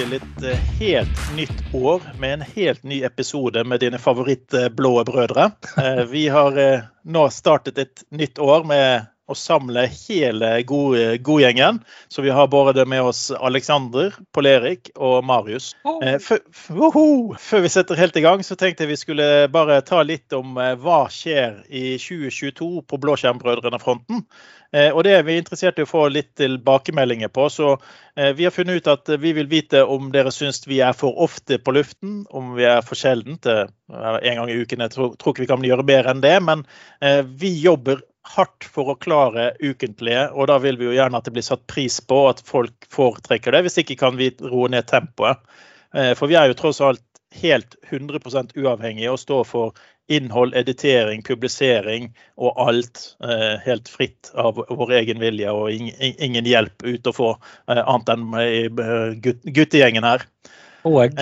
til et eh, helt nytt år med en helt ny episode med dine favorittblå brødre. Eh, vi har eh, nå startet et nytt år med å samle hele godgjengen. Så vi har både med oss Alexander, Pål Erik og Marius. Før, før vi setter helt i gang, så tenkte jeg vi skulle bare ta litt om hva skjer i 2022 på Blåskjermbrødrene-fronten. Eh, og det er vi interessert i å få litt tilbakemeldinger på. Så eh, vi har funnet ut at vi vil vite om dere syns vi er for ofte på luften, om vi er for sjeldent. En gang i uken. Jeg tror, ikke vi kan gjøre bedre enn det, men eh, vi jobber hardt for å klare ukentlige, og da vil vi jo gjerne at det blir satt pris på at folk foretrekker det. Hvis ikke kan vi roe ned tempoet. For vi er jo tross alt helt 100 uavhengig og står for innhold, editering, publisering og alt eh, helt fritt av vår egen vilje og ingen hjelp ute å få eh, annet enn i gutt guttegjengen her. Og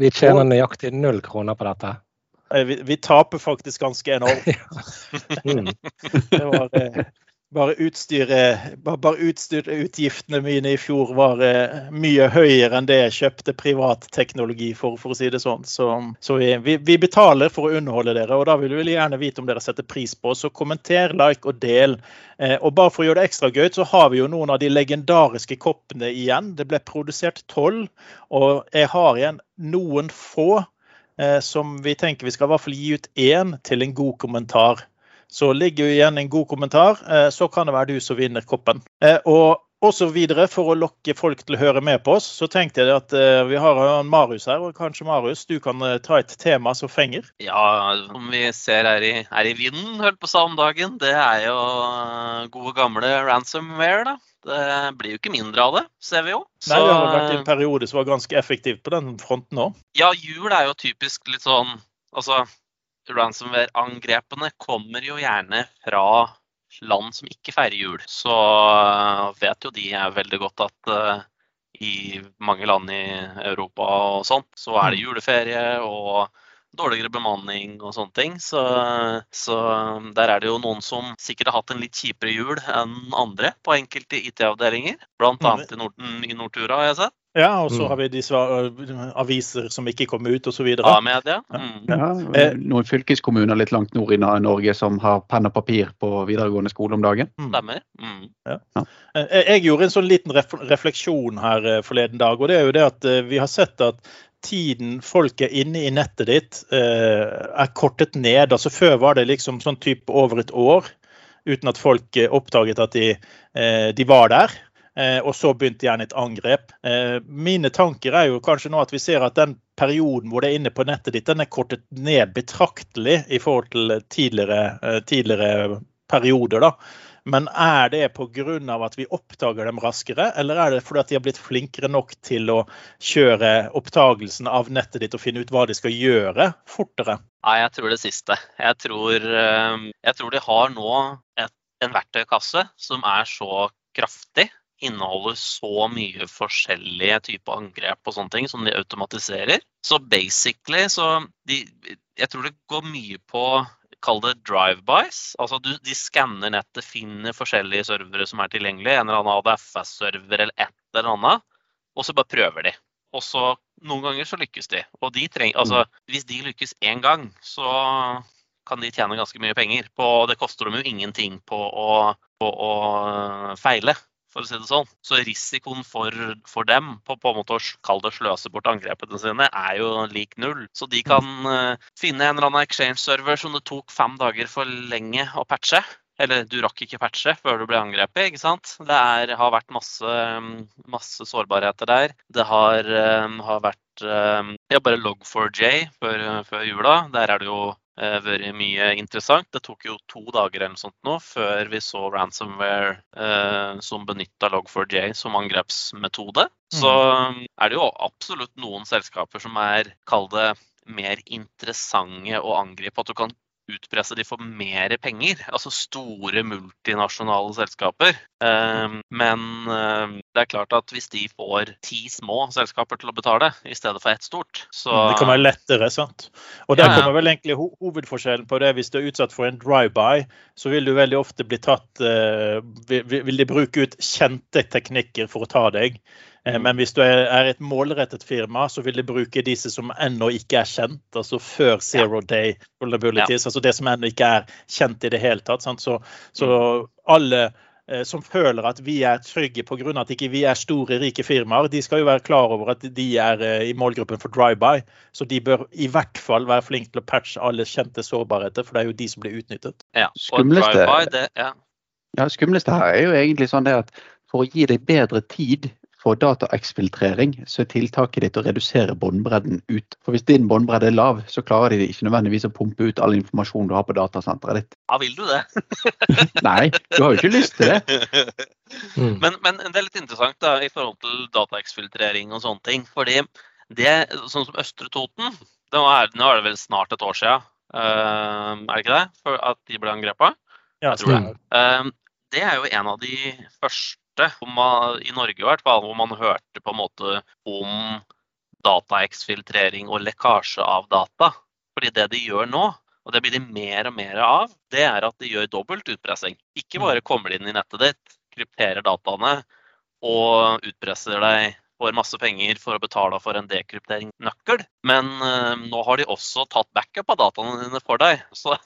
vi tjener nøyaktig null kroner på dette. Vi, vi taper faktisk ganske enormt. Mm. det var bare, utstyret, bare utstyrutgiftene mine i fjor var eh, mye høyere enn det jeg kjøpte privatteknologi for, for å si det sånn. Så, så vi, vi, betaler for å underholde dere, og da vil vi gjerne vite om dere setter pris på oss. Så kommenter, like og del. Eh, og bare for å gjøre det ekstra gøy, så har vi jo noen av de legendariske koppene igjen. Det ble produsert tolv, og jeg har igjen noen få eh, som vi tenker vi skal i hvert fall gi ut én til en god kommentar. Så ligger jo igjen en god kommentar, eh, så kan det være du som vinner koppen. Eh, og også videre, For å lokke folk til å høre med på oss, så tenkte jeg at uh, vi har Marius her. og Kanskje Marius, du kan ta et tema som fenger? Ja, som vi ser her i, her i vinden, holdt på å si om dagen, det er jo gode gamle ransomware. da. Det blir jo ikke mindre av det, ser vi jo. Så, Nei, Det har vært en periode som var ganske effektivt på den fronten òg. Ja, jul er jo typisk litt sånn Altså, ransomware-angrepene kommer jo gjerne fra land som ikke feirer jul. Så eh, vet jo de er veldig godt at uh, i mange land i Europa og sånt, så er det mm. juleferie og dårligere bemanning og sånne ting. Så, så, der er det jo noen som sikkert har hatt en litt kjipere jul enn andre på enkelte IT-avdelinger. Blant mm. annet i, Nord i Nortura, har jeg sett. Ja, og så mm. har vi disse aviser som ikke kom ut, osv. A-media. Mm. Ja, eh, noen fylkeskommuner litt langt nord i Norge som har penn og papir på videregående skole om dagen. Mm. Stemmer. Mm. Ja. Eh, jeg gjorde en sånn liten refleksjon her eh, forleden dag, og det er jo det at vi har sett at tiden folk er inne i nettet ditt, er kortet ned. Altså Før var det liksom sånn type over et år uten at folk oppdaget at de, de var der. Eh, og så begynte gjerne et angrep. Eh, mine tanker er jo kanskje nå at vi ser at den perioden hvor det er inne på nettet ditt, den er kortet ned betraktelig i forhold til tidligere, eh, tidligere perioder. da. Men er det pga. at vi oppdager dem raskere, eller er det fordi at de har blitt flinkere nok til å kjøre opptagelsen av nettet ditt og finne ut hva de skal gjøre, fortere? Nei, jeg tror det siste. Jeg tror, jeg tror de har nå et, en verktøykasse som er så kraftig inneholder så mye forskjellige typer angrep og sånne ting som de automatiserer. Så basically så de, Jeg tror det går mye på Kall det drive-bys. Altså du, de skanner nettet, finner forskjellige servere som er tilgjengelige, en eller annen ADFS-server eller et eller annet, og så bare prøver de. Og så noen ganger så lykkes de. Og de treng, altså, mm. hvis de lykkes én gang, så kan de tjene ganske mye penger. På, det koster dem jo ingenting på å, på å feile for å si det sånn. Så risikoen for, for dem på, på en måte å kalle det sløse bort angrepene sine, er jo lik null. Så de kan uh, finne en eller annen exchange-server som det tok fem dager for lenge å patche. Eller du rakk ikke patche før du ble angrepet. ikke sant? Det er, har vært masse, masse, sårbarheter der. Det har, um, har vært um, ja, bare log4j før, før jula. Der er det jo vært mye interessant. Det tok jo to dager eller sånt nå før vi så ransomware eh, som benytta Log4j som angrepsmetode. Så mm. er det jo absolutt noen selskaper som er, kall det, mer interessante å angripe. At du kan utpresse de for mer penger. Altså store multinasjonale selskaper. Ehm, men ehm, det er klart at hvis de får ti små selskaper til å betale i stedet for ett stort, så Det kan være lettere, sant. Og der kommer vel egentlig hovedforskjellen på det. Hvis du er utsatt for en drive-by, så vil du veldig ofte bli tatt eh, Vil de bruke ut kjente teknikker for å ta deg. Eh, Men hvis du er et målrettet firma, så vil de bruke disse som ennå ikke er kjent. Altså før zero day vulnerabilities. Altså det som ennå ikke er kjent i det hele tatt. Sant? Så, så alle eh, som føler at vi er trygge pga. at ikke vi er store, rike firmaer, de skal jo være klar over at de er eh, i målgruppen for drive-by. Så de bør i hvert fall være flinke til å patche alle kjente sårbarheter, for det er jo de som blir utnyttet. Ja. Og Skumleste- drive-by, det ja. Ja, skumleste her er jo egentlig sånn det at for å gi deg bedre tid for dataeksfiltrering, så er tiltaket ditt å redusere båndbredden ut. For hvis din båndbredde er lav, så klarer de ikke nødvendigvis å pumpe ut all informasjon du har på datasenteret ditt. ja, vil du det? Nei, du har jo ikke lyst til det. Mm. Men, men det er litt interessant da, i forhold til dataeksfiltrering og sånne ting. fordi det, sånn som Østre Toten, det er, nå er det vel snart et år siden, uh, er det ikke det? For at de ble angrepet? Ja, Jeg tror det. stemmer. Det er jo en av de første man, i Norge i hvert fall, hvor man hørte på en måte om dataeksfiltrering og lekkasje av data. Fordi det de gjør nå, og det blir det mer og mer av, det er at de gjør dobbelt utpressing. Ikke bare kommer de inn i nettet ditt, krypterer dataene og utpresser deg for masse penger for å betale for en dekrypteringsnøkkel. Men eh, nå har de også tatt backup av dataene dine for deg. Så,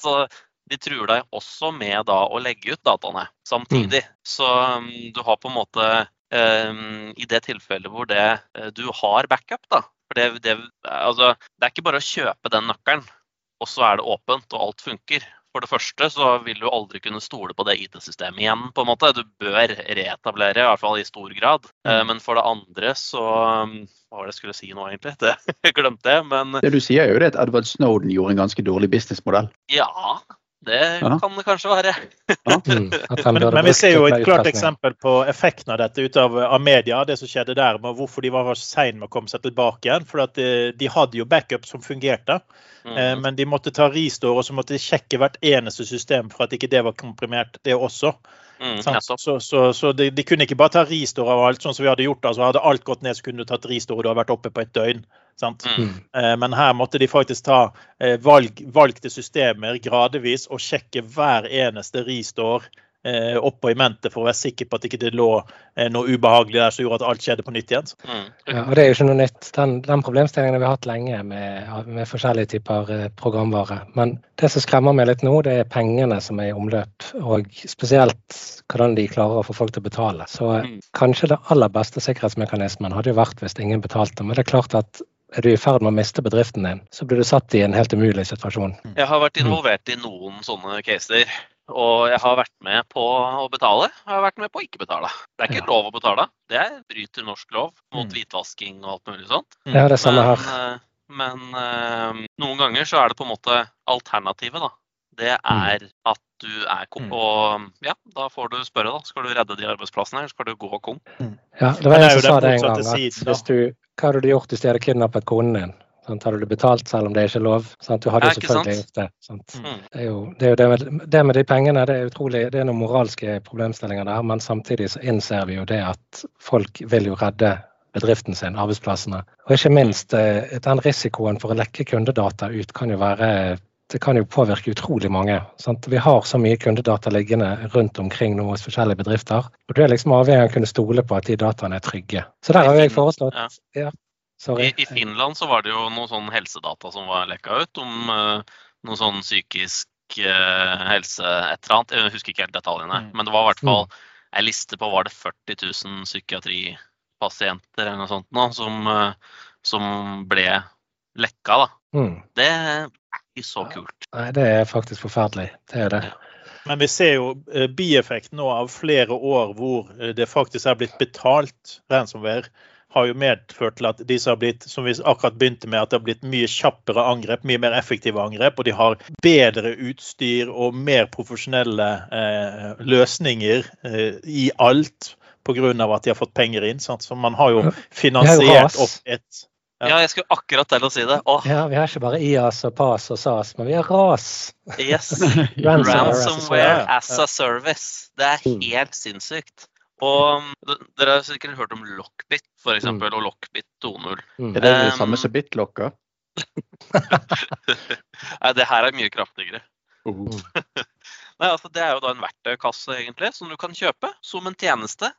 så de truer deg også med da å legge ut dataene samtidig. Så um, du har på en måte um, I det tilfellet hvor det, eh, du har backup, da for det, det, altså, det er ikke bare å kjøpe den nøkkelen, og så er det åpent og alt funker. For det første så vil du aldri kunne stole på det IT-systemet igjen. på en måte. Du bør reetablere, i hvert fall i stor grad. Mm. Men for det andre så um, Hva var det jeg skulle si nå, egentlig? Det, jeg glemte jeg. Men Det du sier er jo det at Edward Snowden gjorde en ganske dårlig businessmodell. ja, det Ja. kan det kanskje være. Mm. Men, men vi ser jo et klart eksempel på effekten av dette ut av, av media. Det som skjedde der, med hvorfor de var så seine med å komme seg tilbake igjen. For at de, de hadde jo backup som fungerte. Eh, Mm. Men de måtte ta restore og så måtte de sjekke hvert eneste system for at ikke det var komprimert, det også. Mm, Så, så, så de, de kunne ikke bare ta restore av alt, sånn som vi hadde gjort. altså Hadde alt gått ned, så kunne du tatt restore og du hadde vært oppe på et døgn. Sant? Mm. Mm. Eh, Men her måtte de faktisk ta eh, valg, valgte systemer gradvis og sjekke hver eneste restore eh, oppå i mente for å være sikker på at ikke det lå eh, noe ubehagelig der som gjorde at alt skjedde på nytt igjen. Mm. Ja, og det er jo ikke noe nytt. Den, den problemstillingen har vi hatt lenge med, med forskjellige typer eh, programvare. Men det som skremmer meg litt nå, det er pengene som er i omløp. Og spesielt hvordan de klarer å få folk til å betale. Så eh, Mm. kanskje det aller beste sikkerhetsmekanismen hadde jo vært hvis ingen betalte. Men det er klart at er du i ferd med å miste bedriften din, så blir du satt i en helt umulig situasjon. Jeg har vært involvert i noen sånne caser. Og jeg har vært med på å betale, og jeg har vært med på å ikke betale. Det er ikke Ja. lov å betale. Det er bryter norsk lov mot Mm. hvitvasking og alt mulig sånt. Ja, det er samme Men, her. eh, men eh, noen ganger så er det på en måte alternativet, da. Det er at du er kong, Mm. Og ja, da får du spørre, da. Skal du redde de arbeidsplassene, eller skal du gå konk? Ja, det var jo som sa det en gang. At siden, hvis du, hva hadde du gjort hvis de hadde kidnappet konen din? Sant? Har du betalt selv om det ikke er lov? Sant? Du hadde jo selvfølgelig gjort det. Sant? Mm. Det er jo det, er jo det, med, det med de pengene, det er utrolig, det er noen moralske problemstillinger der. Men samtidig så innser vi jo det at folk vil jo redde bedriften sin, arbeidsplassene. Og ikke minst eh, den risikoen for å lekke kundedata ut kan jo være det kan jo påvirke utrolig mange. Sant? Vi har så mye kundedata liggende rundt omkring nå hos forskjellige bedrifter. Og du er liksom avhengig av å kunne stole på at de dataene er trygge. Så der har jeg foreslått Ja. Sorry. I, I Finland så var det jo noe sånn helsedata som var lekka ut om uh, noe sånn psykisk uh, helse et eller annet. Jeg husker ikke helt detaljene. Mm. Men det var i hvert fall ei liste på var det 40 000 psykiatripasienter eller noe sånt nå, som, uh, som ble lekka. da. Mm. Det er ikke så kult. Nei, det er faktisk forferdelig. Det er det. Men vi ser jo bieffekten nå av flere år hvor det faktisk er blitt betalt ransomware. Har jo medført til at disse har blitt som vi akkurat begynte med, at det har blitt mye kjappere angrep, mye mer effektive angrep. Og de har bedre utstyr og mer profesjonelle eh, løsninger eh, i alt pga. at de har fått penger inn. Sant? Så man har jo finansiert opp et Ja. Ja, jeg skulle akkurat til å si det. Åh, Ja, vi har ikke bare IAS og PAS og SAS, men vi har RAS. yes! Ransomware as a Ransomware service. as a service. Det er helt sinnssykt. Og um, dere har sikkert hørt om Lockbit, f.eks., Mm. og Lockbit 2.0. Mm. Er det det Um, samme som BitLocker? Nei, det her er mye kraftigere. Uh. Nei, altså Det er jo da en verktøykasse egentlig, som du kan kjøpe som en tjeneste.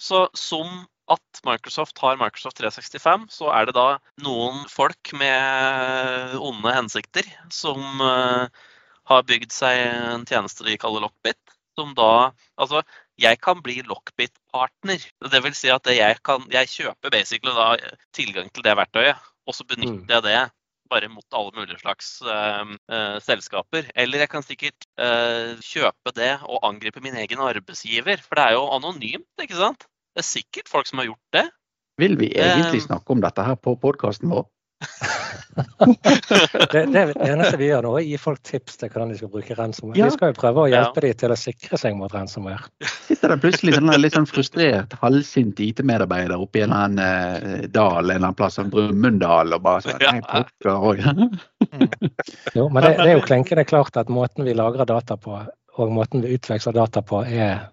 Så som at Microsoft har Microsoft 365, så er det da noen folk med onde hensikter som uh, har bygd seg en tjeneste de kaller Lockbit. Som da Altså, jeg kan bli Lockbit-partner. Det vil si at jeg, kan, jeg kjøper basically da tilgang til det verktøyet, og så benytter jeg det bare mot alle mulige slags uh, uh, selskaper. Eller jeg kan sikkert uh, kjøpe det og angripe min egen arbeidsgiver. For det er jo anonymt, ikke sant? Det er sikkert folk som har gjort det. Vil vi egentlig snakke om dette her på podkasten vår? Det, det, er det eneste vi gjør nå, er å gi folk tips til hvordan de skal bruke ransomware. Ja. Vi skal jo prøve å hjelpe ja. dem til å sikre seg mot ransomware. Sitter det plutselig sånn litt sånn frustrert, halvsint IT-medarbeider oppe i en eller annen eh, dal en eller annen plass, som Brumunddal, og bare sånn Nei, pokker òg. jo, men det, det, er jo klinkende klart at måten vi lagrer data på, og måten vi utveksler data på, er,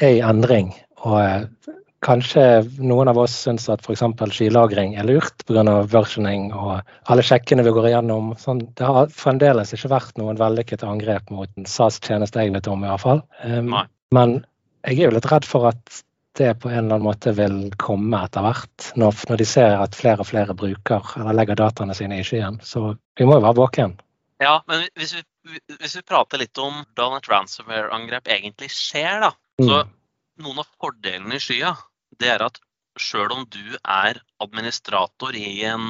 er i endring. Og eh, Kanskje noen av oss syns at f.eks. skylagring er lurt pga. versioning og alle sjekkene vi går igjennom. Sånn, det har fremdeles ikke vært noen vellykket angrep mot en SAS-tjeneste jeg vet om, i hvert fall. Um, men jeg er jo litt redd for at det på en eller annen måte vil komme etter hvert, når, når, de ser at flere og flere bruker eller legger dataene sine i skyen. Så vi må jo være våken. Ja, men hvis vi, hvis vi prater litt om hvordan et ransomware-angrep egentlig skjer, da. Så mm noen av fordelene i skya det er at sjøl om du er administrator i en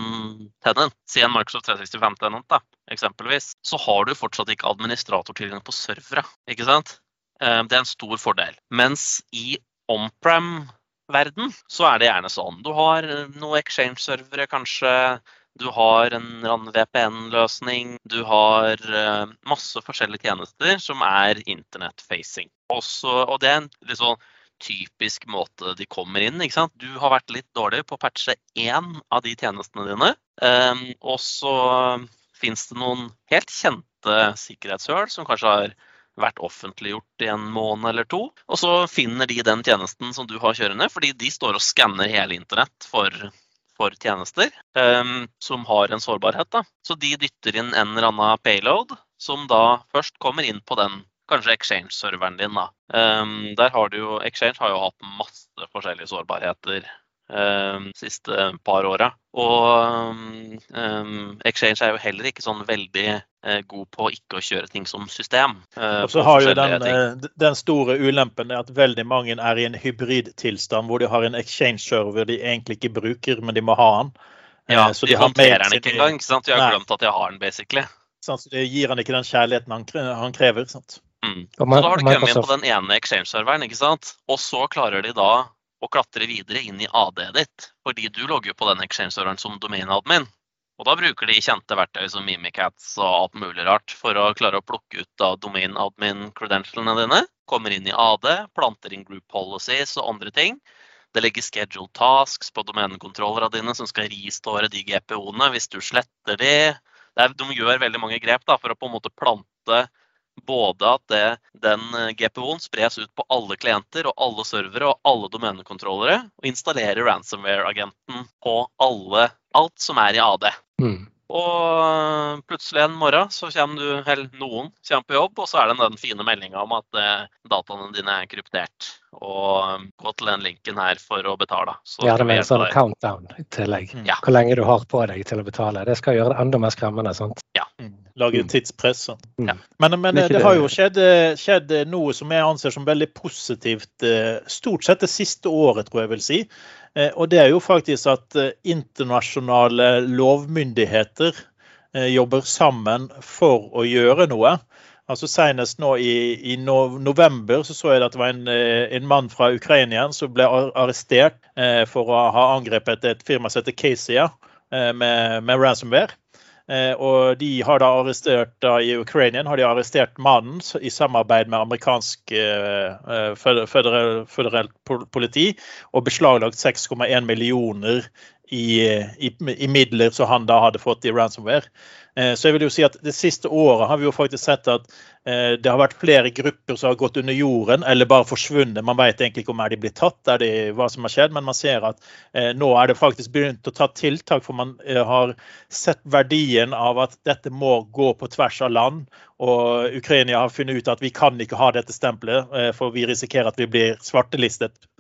tenant, si en Microsoft 365-tenant, da, eksempelvis, så har du fortsatt ikke administratortilgang på servere. ikke sant? Eh, det er en stor fordel. Mens i on-pram-verden så er det gjerne sånn. Du har noen exchange-servere, kanskje. Du har en VPN-løsning. Du har eh, masse forskjellige tjenester som er internett-facing. Og det er en litt sånn typisk måte de kommer inn. ikke sant? Du har vært litt dårlig på å patche én av de tjenestene dine. Um, og så fins det noen helt kjente sikkerhetshull som kanskje har vært offentliggjort i en måned eller to. Og så finner de den tjenesten som du har kjørende, fordi de står og skanner hele internett for, for tjenester um, som har en sårbarhet. Da. Så de dytter inn en eller annen payload som da først kommer inn på den kanskje Exchange-serveren din. da. Um, der har du jo, Exchange har jo hatt masse forskjellige sårbarheter um, siste par åra. Og um, Exchange er jo heller ikke sånn veldig uh, god på ikke å kjøre ting som system. Uh, og så har jo den, uh, den, store ulempen er at veldig mange er i en hybridtilstand hvor de har en Exchange-server de egentlig ikke bruker, men de må ha den. Ja, så de, de håndterer den ikke engang. ikke sant? De har glemt at de har den, basically. Så det gir han ikke den kjærligheten han krever. sant? Mm. Så da har du kommet inn på den ene Exchange-serveren, ikke sant? og så klarer de da å klatre videre inn i AD-et ditt, fordi du logger på den Exchange-serveren som domain-admin. Og da bruker de kjente verktøy som Mimikatz og alt mulig rart for å klare å plukke ut da domain-admin-credentialene dine. Kommer inn i AD, planter inn group policies og andre ting. Det legger scheduled tasks på domenekontrollerne dine som skal riståre de GPO-ene hvis du sletter de. De gjør veldig mange grep da, for å på en måte plante både at det, den eh, GPO-en spres ut på alle klienter og alle servere og alle domenekontrollere, og installerer ransomware-agenten på alle, alt som er i AD. Mm. Og plutselig en morgen så kommer du, eller noen kommer på jobb, og så er det den fine meldinga om at eh, dataene dine er kryptert. Og gå til den linken her for å betale. Så ja, det er en sånn countdown i tillegg. Mm. Ja. Hvor lenge du har på deg til å betale. Det skal gjøre det enda mer skremmende. sant? Ja. Lage mm. tidspress. Mm. Ja. Men, men det, det, har jo skjedd, skjedd, noe som jeg anser som veldig positivt, eh, stort sett det siste året, tror jeg vil si. Eh, og det er jo faktisk at eh, internasjonale lovmyndigheter jobber sammen for å gjøre noe. Altså Senest nå i, i november så, så jeg at det var en, en mann fra Ukraina som ble arrestert for å ha angrepet et firma som heter Casia med, med ransomware. Eh, og de har da arrestert da, I Ukrainien har de arrestert mannen i samarbeid med amerikansk eh, federelt politi og beslaglagt 6,1 millioner i, i, i, midler som han da hadde fått i ransomware. Eh, så jeg vil jo si at Det siste året har vi jo faktisk sett at eh, det har vært flere grupper som har gått under jorden eller bare forsvunnet. Man vet egentlig ikke om er de blitt tatt, er det hva som har skjedd, men man ser at eh, nå er det faktisk begynt å ta tiltak. For man har sett verdien av at dette må gå på tvers av land. Og Ukraina har funnet ut at vi kan ikke ha dette stempelet, for vi risikerer at vi blir svartelistet eh,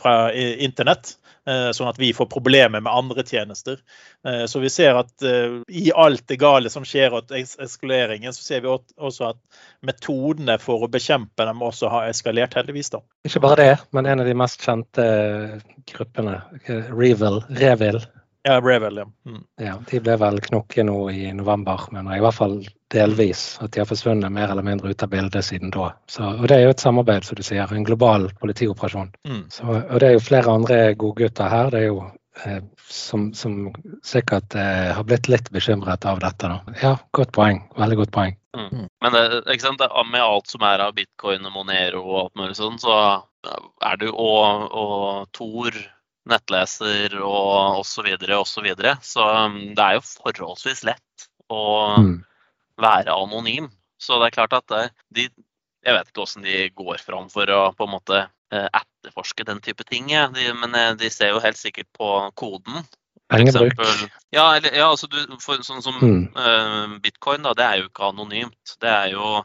fra internett. Sånn at vi får problemer med andre tjenester. Så vi ser at i alt det gale som skjer og eskaleringen, så ser vi også at metodene for å bekjempe dem også har eskalert, heldigvis. da. Ikke bare det, men en av de mest kjente gruppene, Revil, Revil ja, Revel, ja. Mm. ja. De ble vel knokket nå i november, men i hvert fall delvis. At de har forsvunnet mer eller mindre ut av bildet siden da. Så, og det er jo et samarbeid, som du sier. En global politioperasjon. Mm. Så, og det er jo flere andre godgutter her. Det er jo eh, som, som, sikkert eh, har blitt litt bekymret av dette. Da. Ja, godt poeng. Veldig godt poeng. Mm. mm. Men det, ikke sant? med alt som er av bitcoin og Monero og alt mulig sånn, så er det jo og, og Tor nettleser og osv. osv. Så, så, videre. så um, det er jo forholdsvis lett å mm. være anonym. Så det er klart at eh, de Jeg vet ikke hvordan de går fram for å på en måte eh, etterforske den type ting, de, men eh, de ser jo helt sikkert på koden. Eksempel, Ja, eller, ja altså du, for, sånn som mm. uh, bitcoin, da, det er jo ikke anonymt. Det er jo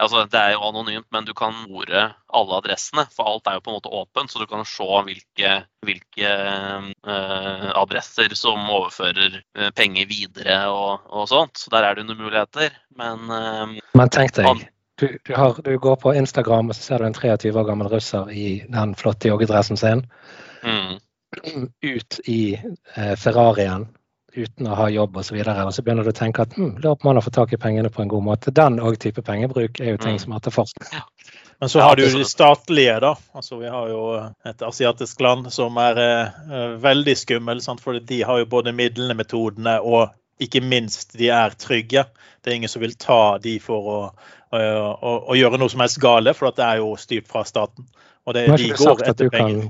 Altså, det er jo anonymt, men du kan more alle adressene. For alt er jo på en måte åpent, så du kan se hvilke, hvilke eh, adresser som overfører uh, penger videre og, og, sånt. Så der er det noen muligheter. Men, eh, men tenk deg, du, du, har, du, går på Instagram og så ser du en 23 år gammel russer i den flotte joggedressen sin. Mm. Ut i Ferrarien uten å ha jobb osv. Og, så og så begynner du å tenke at hm, lurer på om man har fått tak i pengene på en god måte. Den og type pengebruk er jo ting mm. som etterforskes. Ja. Men så har du de statlige, da. Altså, vi har jo et asiatisk land som er uh, veldig skummel. Sant? For de har jo både midlene, metodene og ikke minst de er trygge. Det er ingen som vil ta de for å, å, å, å gjøre noe som helst gale, for det er jo styrt fra staten. Og det, de går etter penger.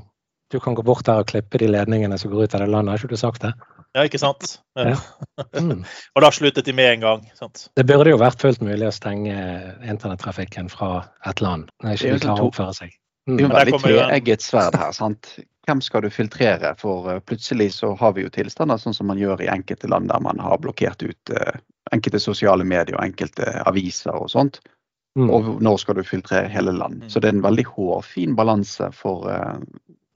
Du kan gå bort der og klippe de ledningene som går ut av det landet, har ikke du sagt det? Ja, ikke sant? Ja. Mm. og da sluttet de med en gang. sant? Det burde jo vært fullt mulig å stenge internettrafikken fra et land når ikke de klarer å oppføre seg. Mm. Det er jo veldig tveegget sverd her. sant? Hvem skal du filtrere? For eh, plutselig så har vi jo tilstander sånn som man gjør i enkelte land der man har blokkert ut uh, enkelte sosiale medier og enkelte aviser og sånt. Mm. Og når skal du filtrere hele land? Mm. Så det er en veldig hårfin balanse for uh,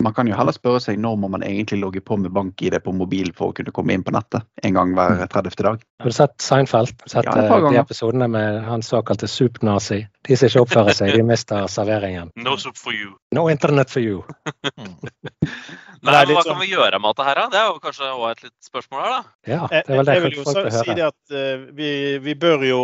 man kan jo heller spørre seg når må man egentlig logge på med bank-ID på mobil for å kunne komme inn på nettet en gang hver 30. Mm. dag. Har du sett Seinfeld? Sett ja, eh, de episodene med han såkalte soup-nazi? De som ikke oppfører seg, de mister serveringen. No soup for you. No internet for you. Nei, men Hva kan sånn- vi gjøre med dette her, da? Det er jo kanskje også et litt spørsmål her, da. Ja, det er vel det jeg, jeg vil jo si det at uh, vi, vi bør jo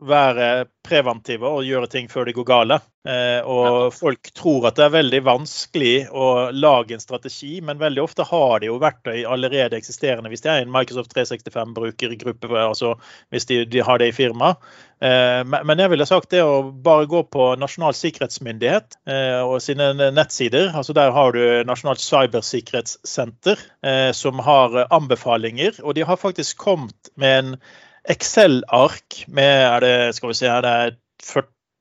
være preventive og gjøre ting før det går gale. Eh, og folk tror at det er veldig vanskelig å lage en strategi, men veldig ofte har de jo verktøy allerede eksisterende. Hvis det er en Microsoft 365-brukergruppe, altså hvis de, de, har det i firma. Eh, men jeg ville sagt det å bare gå på Nasjonal sikkerhetsmyndighet eh, og sine nettsider. altså Der har du Nasjonalt cybersikkerhetssenter, eh, som har anbefalinger. Og de har faktisk kommet med en Excel-ark med er det, skal vi si, her, det er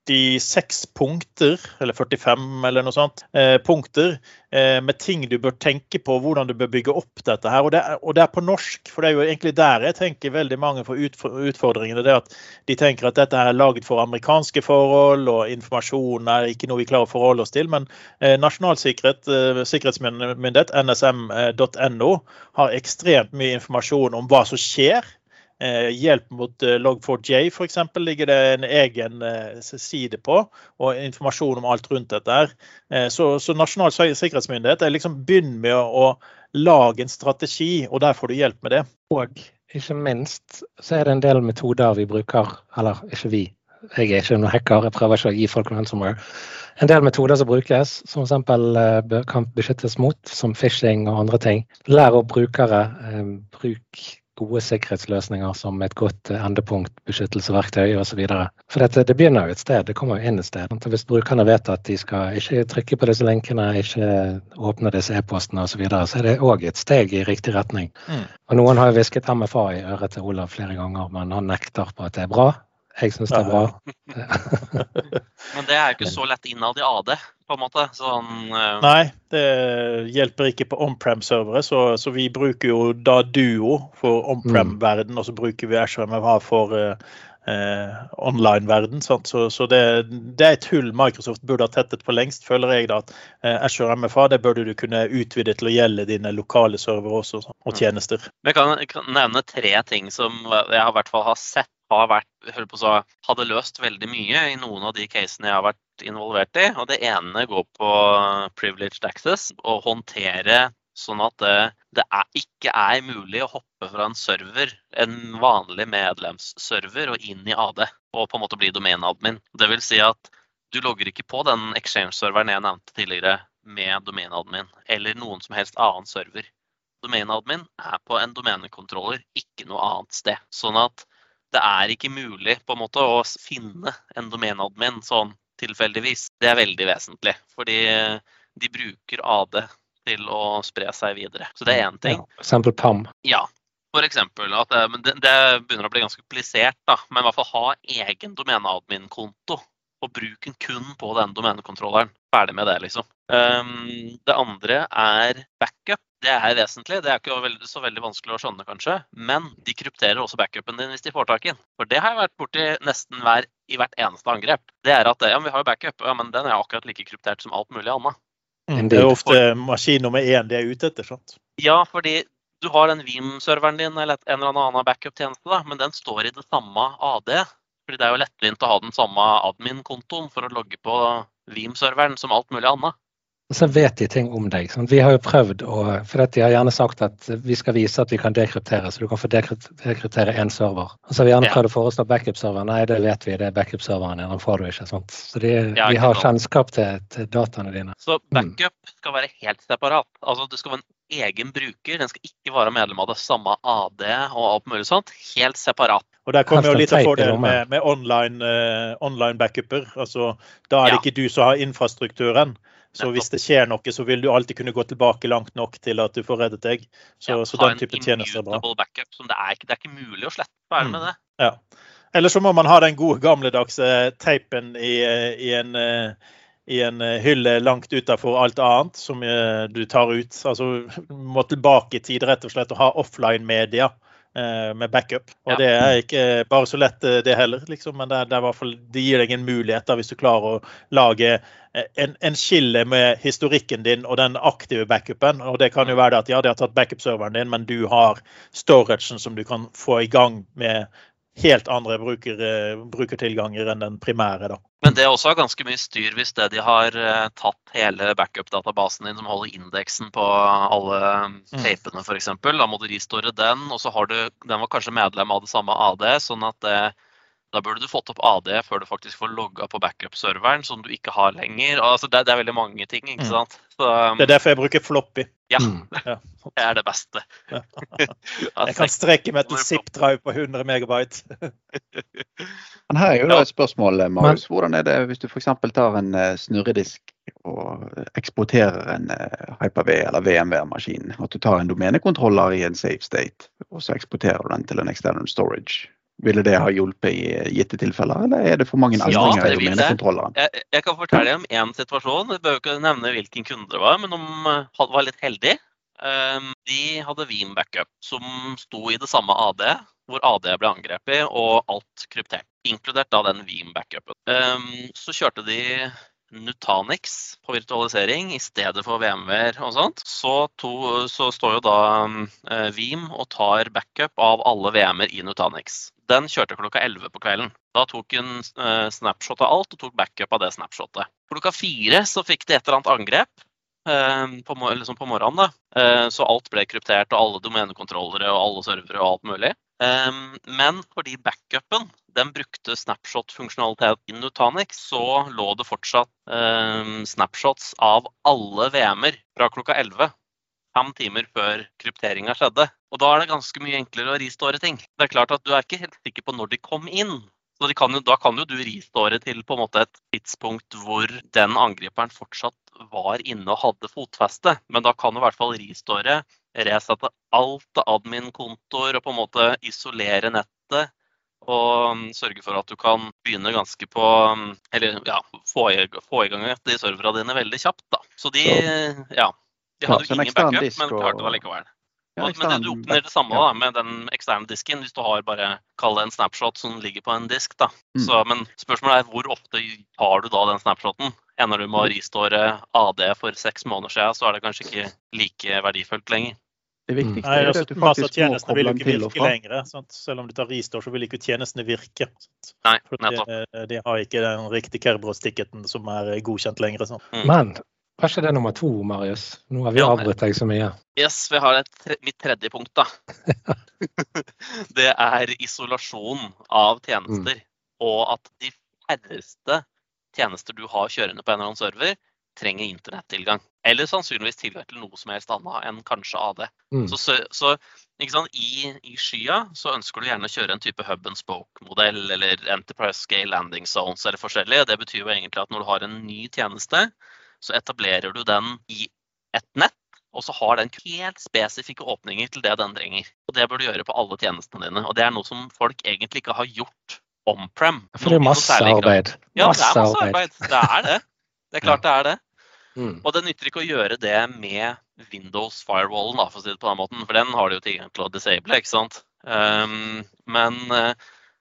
46 punkter, eller 45 eller noe sånt, eh, punkter eh, med ting du bør tenke på, hvordan du bør bygge opp dette her. Og det, og det, er på norsk, for det er jo egentlig der jeg tenker veldig mange får utfordringene. det at De tenker at dette er laget for amerikanske forhold, og informasjon er ikke noe vi klarer å forholde oss til. Men eh, Nasjonal sikkerhet, eh, sikkerhetsmyndighet, nsm.no, har ekstremt mye informasjon om hva som skjer Eh, hjelp mot eh, Log4j f.eks. ligger det en egen eh, side på, og informasjon om alt rundt dette. Så, så Nasjonal sikkerhetsmyndighet er liksom begynn med å lage en strategi, og der får du hjelp med det. Og ikke minst så er det en del metoder vi bruker, eller ikke vi, jeg er ikke noen hacker, jeg prøver ikke å gi folk ransomware. En del metoder som brukes, som f.eks. kan beskyttes mot, som phishing og andre ting. Lær opp brukere. Bruk gode sikkerhetsløsninger som et godt endepunkt, beskyttelsesverktøy osv. For dette, det begynner jo et sted, det kommer jo inn et sted. Hvis brukerne vet at de skal ikke trykke på disse linkene, ikke åpne disse e-postene osv., så, videre, så er det òg et steg i riktig retning. Mm. Og Noen har jo hvisket MFA i øret til Olav flere ganger, men han nekter på at det er bra. Jeg syns det er bra. Men det er jo ikke så lett innad i AD, på en måte. Sånn, uh... Nei, det hjelper ikke på on-prem-servere. Så, så, vi bruker jo da Duo for on-prem-verden, mm. og så bruker vi Azure MFA for uh, uh, online-verden. Så, så det, det, er et hull Microsoft burde ha tettet for lengst, føler jeg. da, at eh, Azure MFA det burde du kunne utvide til å gjelde dine lokale servere også, og mm. tjenester. Jeg kan, jeg kan nevne tre ting som jeg i hvert fall har sett har vært, så, hadde løst veldig mye i noen av de casene jeg har vært involvert i. Og det ene går på privileged access. Å håndtere Sånn at det, det er, ikke er mulig å hoppe fra en server, en vanlig medlemsserver, og inn i AD og på en måte bli domenadmin. Det vil si at du logger ikke på den exchange-serveren jeg nevnte tidligere med domenadmin, eller noen som helst annen server. Domenadmin er på en domenekontroller, ikke noe annet sted. Sånn at det er ikke mulig på en måte å finne en domenadmin sånn tilfeldigvis. Det er veldig vesentlig, fordi de bruker AD til å spre seg videre. Så det er én ting. Ja, eksempel PAM. Ja, for eksempel. At det, det, begynner å bli ganske komplisert, da. Men i hvert fall ha egen domeneadmin-konto. Og bruk den kun på den domenekontrolleren. Ferdig med det, liksom. Um, det andre er backup. Det er vesentlig. Det er ikke veldig, så veldig vanskelig å skjønne, kanskje. Men de krypterer også backupen din hvis de får tak i den. For det har jeg vært borti nesten hver, i hvert eneste angrep. Det er at ja, vi har jo backup, ja, men den er akkurat like kryptert som alt mulig annet. Mm, det er ofte maskin nummer én de er ute etter. sant? Ja, fordi du har den Veeam-serveren din eller en eller annen backup-tjeneste, men den står i det samme AD. Fordi det er jo lettvint å ha den samme admin-kontoen for å logge på Veeam-serveren som alt mulig annet. Og så vet de ting om deg. Sant? Vi har jo prøvd å For de har gjerne sagt at vi skal vise at vi kan dekryptere, så du kan få dekryptere én server. Og så har vi gjerne prøvd å foreslå backup-server. Nei, det vet vi, det er backup-serveren din. Den får du ikke. Sant? Så de, ja, de har kjennskap til, til, dataene dine. Så mm. backup skal være helt separat. Altså det skal være en egen bruker. Den skal ikke være medlem av det samme AD og alt mulig sånt. Helt separat. Og Der kommer jo litt av fordelen med, med online, uh, online backuper. Altså, da er det ja. ikke du som har infrastrukturen. Så hvis det skjer noe, så vil du alltid kunne gå tilbake langt nok til at du får reddet deg. Så, ja, så den type tjenester er bra. Backup, det, er ikke, det, er ikke, mulig å slette. Ferdig med mm. det. Ja. Eller så må man ha den gode gamledagse teipen i, i, en, i en hylle langt utafor alt annet som eh, du tar ut. Altså må tilbake i tid rett og slett og ha offline-media Eh, med backup. Og ja. det er ikke bare så lett, eh, det heller, liksom. Men det, det, fall, det, gir deg en mulighet da, hvis du klarer å lage eh, en, en skille med historikken din og den aktive backupen. Og det kan jo være at ja, de har tatt backup-serveren din, men du har storagen som du kan få i gang med helt andre bruker, brukertilganger enn den primære. da. Men det er også ganske mye styr hvis det de har tatt hele backup-databasen din som holder indeksen på alle mm. tapene f.eks. Da må du ristore den, og så har du Den var kanskje medlem av det samme AD, sånn at det, da burde du fått opp AD før du faktisk får logga på backup-serveren, som du ikke har lenger. Altså, det, det, er veldig mange ting, ikke mm. sant. Så, um, det er derfor jeg bruker floppy. Ja, mm. det er det beste. jeg kan strekke meg til zip-drive på 100 megabyte. Men her er jo da et spørsmål, Marius. Hvordan er det hvis du f.eks. tar en eh, snurredisk og eksporterer en Hyper-V eller VMV-maskin? At du tar en domenekontroller i en safe state, og så eksporterer du den til en external storage? Ville det ha hjulpet i gitte tilfeller, eller er det for mange endringer ja, i domenekontrolleren? Jeg, jeg, kan fortelle om én situasjon. Jeg behøver ikke nevne hvilken kunde det var, men de var litt heldige. Ehm, de hadde Veeam Backup, som sto i det samme AD, hvor AD ble angrepet, og alt kryptert. Inkludert da den Veeam Backupen. Ehm, så kjørte de Nutanix på virtualisering i stedet for VMware og sånt, så, to, så står jo da eh, Veeam og tar backup av alle VM-er i Nutanix. Den kjørte klokka 11 på kvelden. Da tok hun eh, snapshot av alt og tok backup av det snapshotet. Klokka fire så fikk de et eller annet angrep eh, på, liksom på, morgenen. da. Eh, så alt ble kryptert, og alle domenekontrollere og alle servere og alt mulig. Eh, men fordi backupen den brukte snapshot-funksjonalitet i Nutanix, så lå det fortsatt eh, snapshots av alle VM-er fra klokka 11 fem timer før krypteringa skjedde. Og da er det ganske mye enklere å ristore ting. Det er klart at Du er ikke helt sikker på når de kom inn. Så kan jo, Da kan jo du ristore til på en måte et tidspunkt hvor den angriperen fortsatt var inne og hadde fotfeste. Men da kan du i hvert fall ristore, resette alt av admin-kontoer og på en måte isolere nettet. Og sørge for at du kan begynne ganske på Eller ja, få i, få i gang de serverne dine veldig kjapt. da. Så de, ja, de hadde jo ingen backup, men klarte det likevel. Ja, ekstern, Men det, du oppnår det samme da, med den eksterne disken, hvis du har bare kall det en snapshot som ligger på en disk. da. Mm. Så, men spørsmålet er hvor ofte tar du da den snapshoten? Ender du med å restore AD for seks måneder siden, så er det kanskje ikke like verdifullt lenger. Det viktigste er altså, at du faktisk må tjenestene vil koble jo den ikke til og virke fra. lenger. Sant? Selv om du tar restore, så vil ikke tjenestene virke. Sant? Nei, nettopp. de, de har ikke den riktige Kerberos-ticketen som er godkjent lenger. Sant? Men var det er nummer to, Marius? Nå har vi Ja. avbrutt deg så mye. Yes, vi har tre- mitt tredje punkt, da. det er isolasjon av tjenester. Og at de færreste tjenester du har kjørende på en eller annen server, trenger internettilgang. Eller sannsynligvis tilgang til noe som helst annet enn kanskje AD. Mm. Så, så, sant? I, I skya så ønsker du gjerne å kjøre en type hub and spoke-modell eller Enterprise Scale Landing Zones eller forskjellig. Det betyr jo egentlig at når du har en ny tjeneste, så etablerer du den i et nett, og så har den helt spesifikke åpninger til det den trenger. Og Det bør du gjøre på alle tjenestene dine. Og det er noe som folk egentlig ikke har gjort on-prem. For det er masse arbeid. Ja, det er masse arbeid. Det er det. Det er klart det er det. Mm. Og det nytter ikke å gjøre det med Windows firewallen, da, for å si det på den måten. For den har du jo tilgang til å disable, ikke sant. Um, men uh,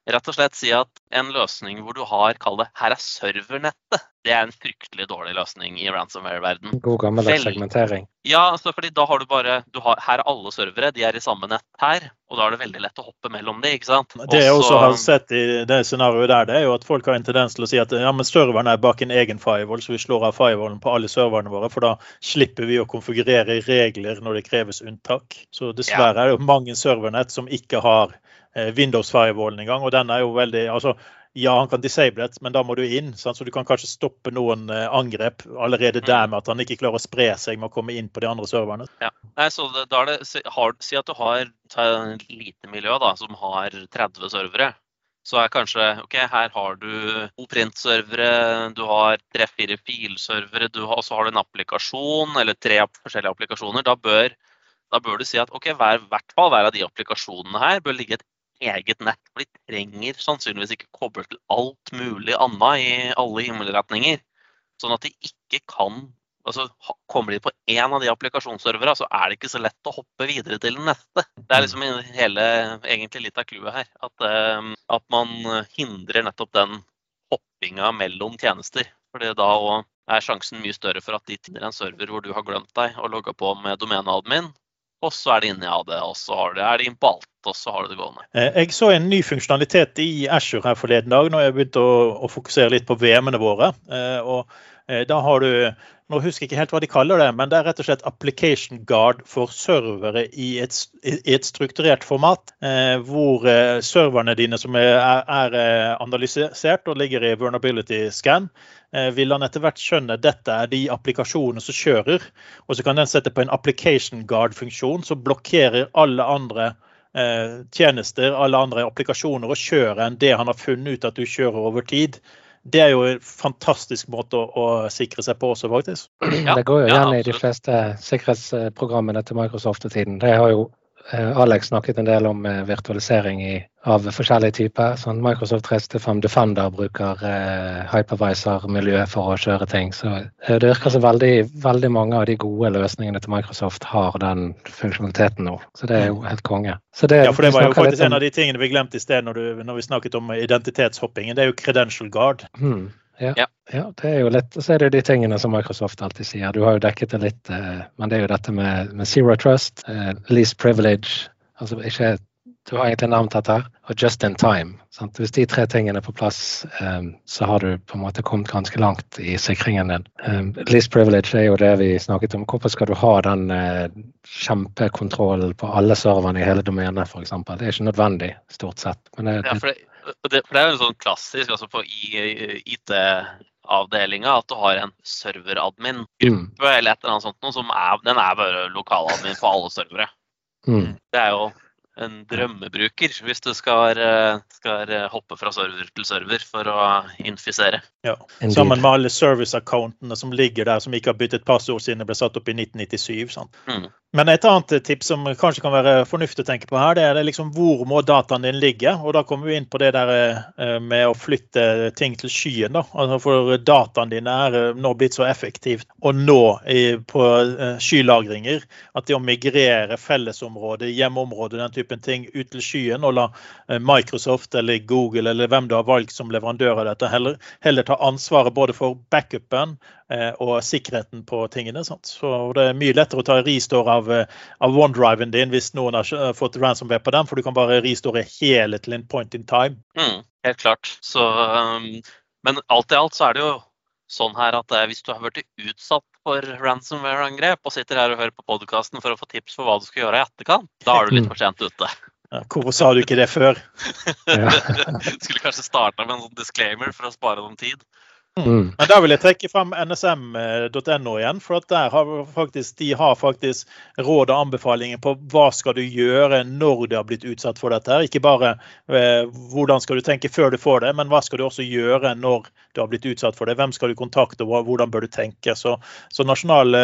rett og slett si at en løsning hvor du har, kall det, her er servernettet. Det er en fryktelig dårlig løsning i ransomware-verden. God gammeldags Vel- segmentering. Ja, altså fordi da har du bare du har, Her er alle servere, de er i samme nett her. Og da er det veldig lett å hoppe mellom de, ikke sant. Det jeg også har sett i det scenarioet der, det er jo at folk har en tendens til å si at ja, men serveren er bak en egen firewall, så vi slår av firewallen på alle serverne våre, for da slipper vi å konfigurere regler når det kreves unntak. Så dessverre er det jo mange servernett som ikke har eh, Windows-firewallen engang, og den er jo veldig altså ja, han kan disable det, men da må du inn. Sant? Så du kan kanskje stoppe noen eh, angrep allerede der med at han ikke klarer å spre seg med å komme inn på de andre serverne. Nei, så det, da er det, si, har, si at du har et lite miljø da, som har 30 servere. Så er kanskje OK, her har du print-servere, du har tre-fire filservere, og så har du en applikasjon eller tre forskjellige applikasjoner. Da bør, da bør du si at OK, hver, hvert fall hver av de applikasjonene her bør ligge et eget nett. For de trenger sannsynligvis ikke koble til alt mulig annet i alle himmelretninger. Sånn at de ikke kan altså Kommer de på én av de applikasjonsserverne, så er det ikke så lett å hoppe videre til den neste. Det er liksom hele, egentlig litt av clouet her. At, eh, at man hindrer nettopp den hoppinga mellom tjenester. Fordi da er sjansen mye større for at de finner en server hvor du har glemt deg og logga på med domeneadmin, og så er de inne i AD, og så er de inne på alt, og så har du det gående. Eh, Jeg så en ny funksjonalitet i Azure her forleden dag, når jeg begynte å, å fokusere litt på VM-ene våre. Eh, og da har du nå husker jeg ikke helt hva de kaller det, men det er rett og slett application guard for servere i et, i et strukturert format. Eh, hvor eh, serverne dine som er, er, er analysert og ligger i vulnerability scan, eh, vil han etter hvert skjønne dette er de applikasjonene som kjører. Og så kan den sette på en application guard-funksjon som blokkerer alle andre eh, tjenester, alle andre applikasjoner og kjører enn det han har funnet ut at du kjører over tid. Det er jo en fantastisk måte å, å sikre seg på også, faktisk. Ja, det går jo ja, i de fleste sikkerhetsprogrammene til Microsoft for tiden. Det har jo Alex snakket en del om eh, virtualisering i, av forskjellige typer. Sånn Microsoft 365 Defender bruker eh, hypervisor-miljøet for å kjøre ting. Så eh, det virker som veldig, veldig mange av de gode løsningene til Microsoft har den funksjonaliteten nå. Så det er jo helt konge. Så det, Ja, for det var jo faktisk om- en av de tingene vi glemte i sted når, du, når vi snakket om identitetshoppingen. Det er jo credential guard. Hmm, ja. Ja. ja, det er jo litt så er det de tingene som Microsoft alltid sier. Du har jo dekket det litt, eh, men det er jo dette med, med zero trust, eh, least privilege Altså ikke Du har egentlig navnet dette her. Og just in time. Sant? Hvis de tre tingene er på plass, eh, så har du på en måte kommet ganske langt i sikringen din. Least privilege er jo det vi snakket om. Hvorfor skal du ha den kjempekontrollen på alle serverne i hele domenet, f.eks.? Det er ikke nødvendig, stort sett. Men det, Ja, for det, det, for det er jo en sånn klassisk altså på IT-avdelinga at du har en serveradmin mm, eller et eller annet sånt noe som er, den er bare lokaladmin på alle servere. mm. Det er jo en drømmebruker hvis du skal, eh, skal hoppe fra server til server for å infisere. Ja. Sammen med alle service-accountene som ligger der, som ikke har byttet passord siden det ble satt opp i 1997. Sant? Mm. Men et annet tips som kanskje kan være fornuftig å tenke på her, det er liksom hvor må dataen din ligge? Og da kommer vi inn på det der eh, med å flytte ting til skyen. da. Altså for dataen din er eh, nå blitt så effektivt å nå på eh, skylagringer at det å migrere fellesområder, hjemmeområder, den typen ting ut til skyen og la Microsoft eller Google eller hvem du har valgt som leverandør av dette, heller, heller ta ansvaret både for backupen og sikkerheten på tingene. Sant? Så Det er mye lettere å ta restore av, eh, av OneDriven din hvis noen har eh, fått ransomware på den, for du kan bare restore hele til en point in time. Mm, helt klart. Så, um, men alt i alt så er det jo sånn her at hvis du har blitt utsatt for ransomware-angrep og sitter her og hører på podkasten for å få tips for hva du skal gjøre i etterkant, da er du litt for sent ute. Ja, hvorfor sa du ikke det før? Skulle kanskje starta med en sånn disclaimer for å spare noen tid. Mm. Men da vil jeg trekke frem nsm.no igjen. For der har faktisk, de har faktisk råd og anbefalinger på hva skal du gjøre når du har blitt utsatt for dette. Ikke bare eh, hvordan skal du tenke før du får det, men hva skal du også gjøre når du har blitt utsatt for det. Hvem skal du kontakte, og hvordan bør du tenke. Så, så Nasjonal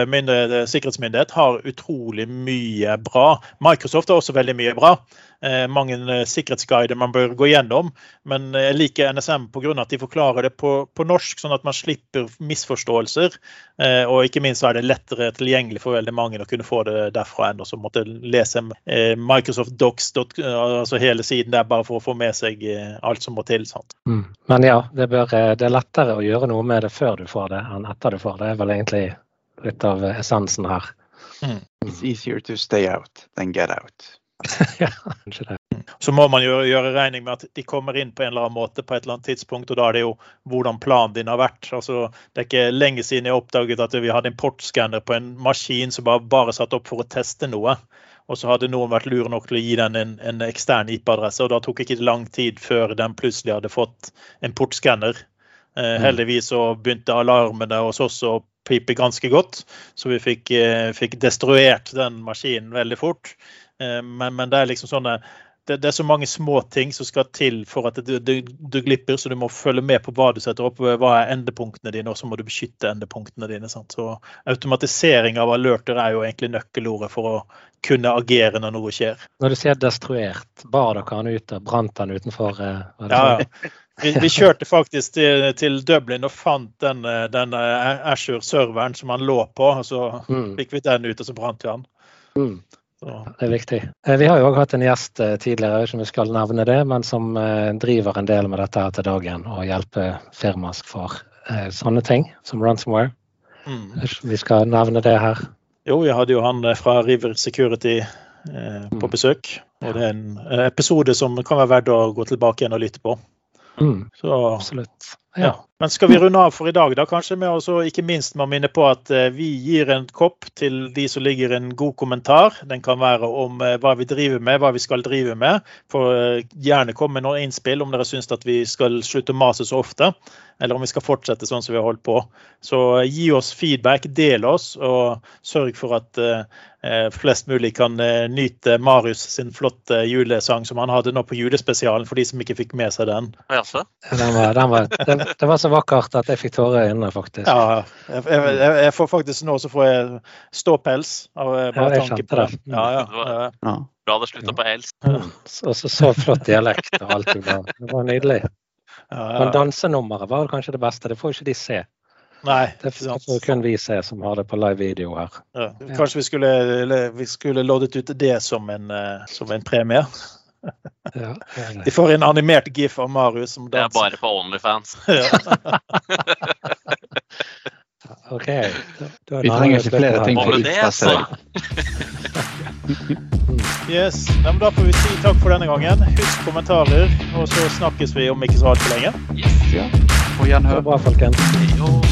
sikkerhetsmyndighet har utrolig mye bra. Microsoft har også veldig mye bra. Eh, mange eh, sikkerhetsguider man bør gå gjennom. Men jeg liker NSM pga. at de forklarer det på, på, norsk, sånn at man slipper misforståelser. Eh, og ikke minst er det lettere tilgjengelig for veldig mange å kunne få det derfra enn å måtte lese Microsoft Docs, altså hele siden der bare for å få med seg alt som må til. Mm. Men ja, det, bør, det, er lettere å gjøre noe med det før du får det enn etter du får det. Det er vel egentlig litt av essensen her. Mm. It's easier to stay out than get out. ja, kanskje det. Så må man gjøre, gjøre, regning med at de kommer inn på en eller annen måte på et eller annet tidspunkt, og da er det jo hvordan planen din har vært. Altså, det er ikke lenge siden jeg oppdaget at vi hadde importskanner på en maskin som bare, bare satt opp for å teste noe. Og så hadde noen vært lur nok til å gi den en, en ekstern IP-adresse, og da tok ikke lang tid før den plutselig hadde fått en portskanner. Eh, mm. heldigvis så begynte alarmene hos oss å pipe ganske godt, så vi fikk, eh, fikk destruert den maskinen veldig fort. Eh, men, men, det er liksom sånne det, det, er så mange små ting som skal til for at du, du, du, glipper, så du må følge med på hva du setter opp. Hva er endepunktene dine, og så må du beskytte endepunktene dine. Sant? Så Automatisering av alerter er jo egentlig nøkkelordet for å kunne agere når noe skjer. Når du sier destruert, bar dere han ute? Brant han utenfor? Eh, ja, ja. Vi, vi, kjørte faktisk til, til, Dublin og fant den, eh, den Ashore-serveren som han lå på. og Så mm. fikk vi den ut, og så brant vi han. Mm. Det er viktig. Eh, vi har jo òg hatt en gjest eh, tidligere, jeg vet ikke om vi skal nevne det, men som eh, driver en del med dette her til dagen og hjelper firmaer for sånne ting som ransomware. Mm. Vi skal nevne det her. Jo, vi hadde jo han fra River Security eh, på mm. besøk. Og det er en episode som kan være verdt å gå tilbake igjen og lytte på. Mm. Så, Absolutt. Ja. Men skal vi runde av for i dag, da kanskje med å ikke minst med å minne på at eh, vi gir en kopp til de som ligger en god kommentar. Den kan være om eh, hva vi driver med, hva vi skal drive med. For eh, gjerne komme med noen innspill om dere syns at vi skal slutte å mase så ofte. Eller om vi skal fortsette sånn som vi har holdt på. Så gi oss feedback, del oss, og sørg for at flest mulig kan nyte Marius sin flotte julesang som han hadde nå på julespesialen, for de som ikke fikk med seg den. Den var, den var, det, det, var så vakkert at jeg fikk tårer i øynene, faktisk. Ja, jeg, jeg, jeg, får faktisk nå så får jeg ståpels av eh, bare ja, tanke på det. Ja, ja, ja. Bra det slutta på els. Og så, så flott dialekt og alt. Det var nydelig. Men dansenummeret var kanskje det beste. Det får ikke de se. Nei, det får kun vi se som har det på live video her. Ja, kanskje vi skulle, vi skulle loddet ut det som en, eh, som en premie? Ja, De får en animert gif av Marius som danser. Det er bare på Onlyfans. OK. vi trenger ikke flere ting for utpasse Yes. Ja, da får vi si takk for denne gangen. Husk kommentarer, og så snakkes vi om ikke så altfor lenge. Yes. Ja. På gjenhør. Bra, folkens.